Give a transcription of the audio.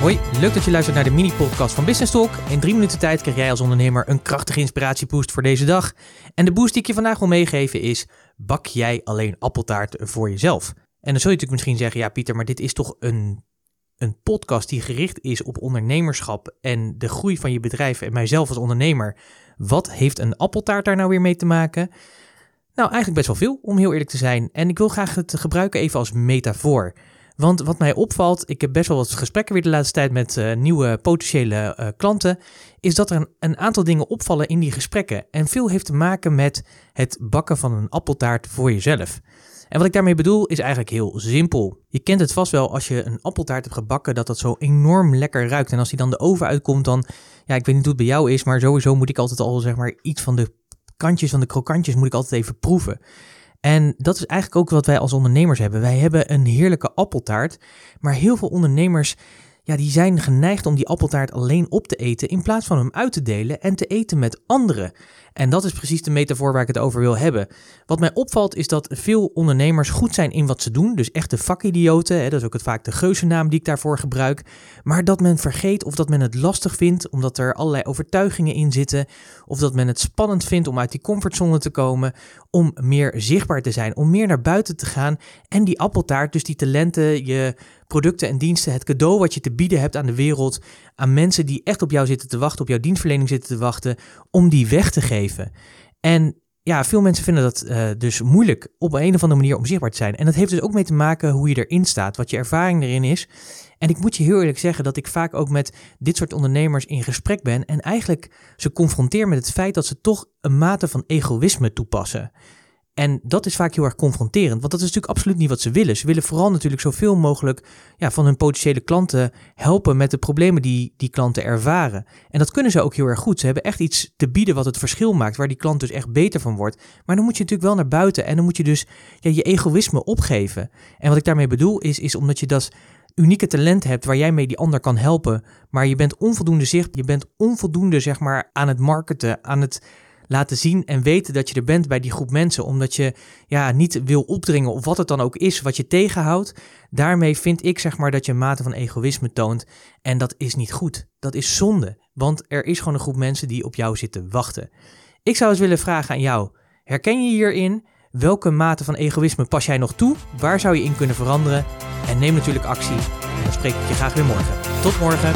Hoi, leuk dat je luistert naar de mini-podcast van Business Talk. In drie minuten tijd krijg jij als ondernemer een krachtige inspiratieboost voor deze dag. En de boost die ik je vandaag wil meegeven is, bak jij alleen appeltaart voor jezelf? En dan zul je natuurlijk misschien zeggen, ja Pieter, maar dit is toch een, een podcast die gericht is op ondernemerschap en de groei van je bedrijf en mijzelf als ondernemer. Wat heeft een appeltaart daar nou weer mee te maken? Nou, eigenlijk best wel veel, om heel eerlijk te zijn. En ik wil graag het gebruiken even als metafoor. Want wat mij opvalt, ik heb best wel wat gesprekken weer de laatste tijd met uh, nieuwe potentiële uh, klanten, is dat er een, een, aantal dingen opvallen in die gesprekken. En veel heeft te maken met het bakken van een appeltaart voor jezelf. En wat ik daarmee bedoel is eigenlijk heel simpel. Je kent het vast wel als je een appeltaart hebt gebakken, dat dat zo enorm lekker ruikt. En als die dan de oven uitkomt, dan, ja, ik weet niet hoe het bij jou is, maar sowieso moet ik altijd al, zeg maar, iets van de kantjes, van de krokantjes, moet ik altijd even proeven. En dat is eigenlijk ook wat wij als ondernemers hebben. Wij hebben een heerlijke appeltaart, maar heel veel ondernemers ja, die zijn geneigd om die appeltaart alleen op te eten in plaats van hem uit te delen en te eten met anderen. En dat is precies de metafoor waar ik het over wil hebben. Wat mij opvalt is dat veel ondernemers goed zijn in wat ze doen, dus echte vakidioten, hè, dat is ook het, vaak de geuzennaam die ik daarvoor gebruik, maar dat men vergeet of dat men het lastig vindt omdat er allerlei overtuigingen in zitten, of dat men het spannend vindt om uit die comfortzone te komen, om meer zichtbaar te zijn, om meer naar buiten te gaan en die appeltaart, dus die talenten, je producten en diensten, het cadeau wat je te bieden hebt aan de wereld, aan mensen die echt op jou zitten te wachten, op jouw dienstverlening zitten te wachten, om die weg te geven. En ja, veel mensen vinden dat uh, dus moeilijk op een of andere manier om zichtbaar te zijn. En dat heeft dus ook mee te maken hoe je erin staat, wat je ervaring erin is. En ik moet je heel eerlijk zeggen dat ik vaak ook met dit soort ondernemers in gesprek ben en eigenlijk ze confronteer met het feit dat ze toch een mate van egoïsme toepassen. En dat is vaak heel erg confronterend, want dat is natuurlijk absoluut niet wat ze willen. Ze willen vooral natuurlijk zoveel mogelijk ja, van hun potentiële klanten helpen met de problemen die die klanten ervaren. En dat kunnen ze ook heel erg goed. Ze hebben echt iets te bieden wat het verschil maakt, waar die klant dus echt beter van wordt. Maar dan moet je natuurlijk wel naar buiten en dan moet je dus ja, je egoïsme opgeven. En wat ik daarmee bedoel is, is omdat je dat unieke talent hebt waar jij mee die ander kan helpen, maar je bent onvoldoende zicht, je bent onvoldoende zeg maar aan het marketen, aan het laten zien en weten dat je er bent bij die groep mensen, omdat je ja, niet wil opdringen of wat het dan ook is wat je tegenhoudt. Daarmee vind ik zeg maar dat je een mate van egoïsme toont en dat is niet goed. Dat is zonde, want er is gewoon een groep mensen die op jou zitten wachten. Ik zou eens willen vragen aan jou, herken je hierin? Welke mate van egoïsme pas jij nog toe? Waar zou je in kunnen veranderen? En neem natuurlijk actie. En dan spreek ik je graag weer morgen. Tot morgen.